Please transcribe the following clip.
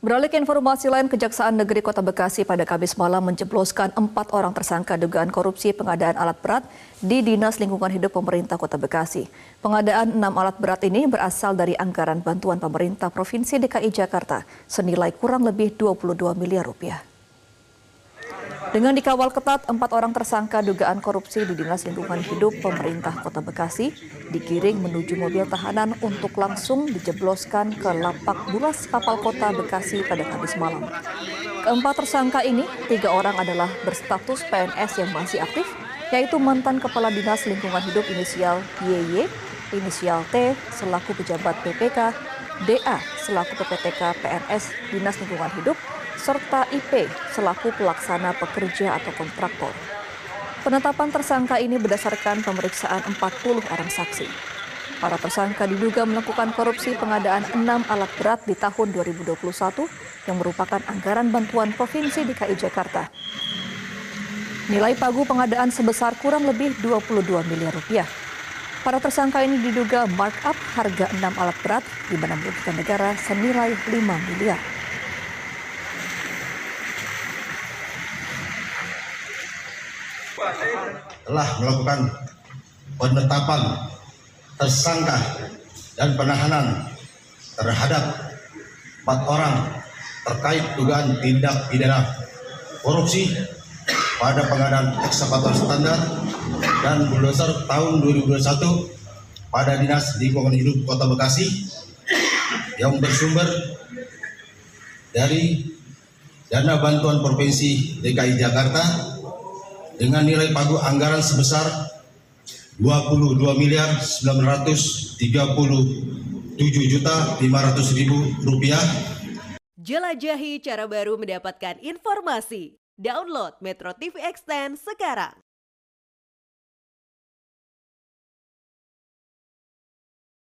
Beralih ke informasi lain, Kejaksaan Negeri Kota Bekasi pada Kamis malam menjebloskan empat orang tersangka dugaan korupsi pengadaan alat berat di Dinas Lingkungan Hidup Pemerintah Kota Bekasi. Pengadaan enam alat berat ini berasal dari anggaran bantuan pemerintah Provinsi DKI Jakarta senilai kurang lebih 22 miliar rupiah. Dengan dikawal ketat, empat orang tersangka dugaan korupsi di Dinas Lingkungan Hidup Pemerintah Kota Bekasi digiring menuju mobil tahanan untuk langsung dijebloskan ke lapak bulas kapal kota Bekasi pada Kamis malam. Keempat tersangka ini, tiga orang adalah berstatus PNS yang masih aktif, yaitu mantan Kepala Dinas Lingkungan Hidup inisial YY, inisial T selaku pejabat PPK, DA selaku PPTK PNS Dinas Lingkungan Hidup, serta IP selaku pelaksana pekerja atau kontraktor. Penetapan tersangka ini berdasarkan pemeriksaan 40 orang saksi. Para tersangka diduga melakukan korupsi pengadaan 6 alat berat di tahun 2021 yang merupakan anggaran bantuan Provinsi DKI Jakarta. Nilai pagu pengadaan sebesar kurang lebih 22 miliar rupiah. Para tersangka ini diduga markup harga 6 alat berat di mana negara senilai 5 miliar. Telah melakukan penetapan tersangka dan penahanan terhadap empat orang terkait dugaan tindak pidana korupsi pada pengadaan ekskavator standar dan bulldozer tahun 2021 pada Dinas Lingkungan Hidup Kota Bekasi yang bersumber dari dana bantuan Provinsi DKI Jakarta dengan nilai pagu anggaran sebesar 22 miliar 937 juta 500 ribu rupiah. Jelajahi cara baru mendapatkan informasi. Download Metro TV Extend sekarang.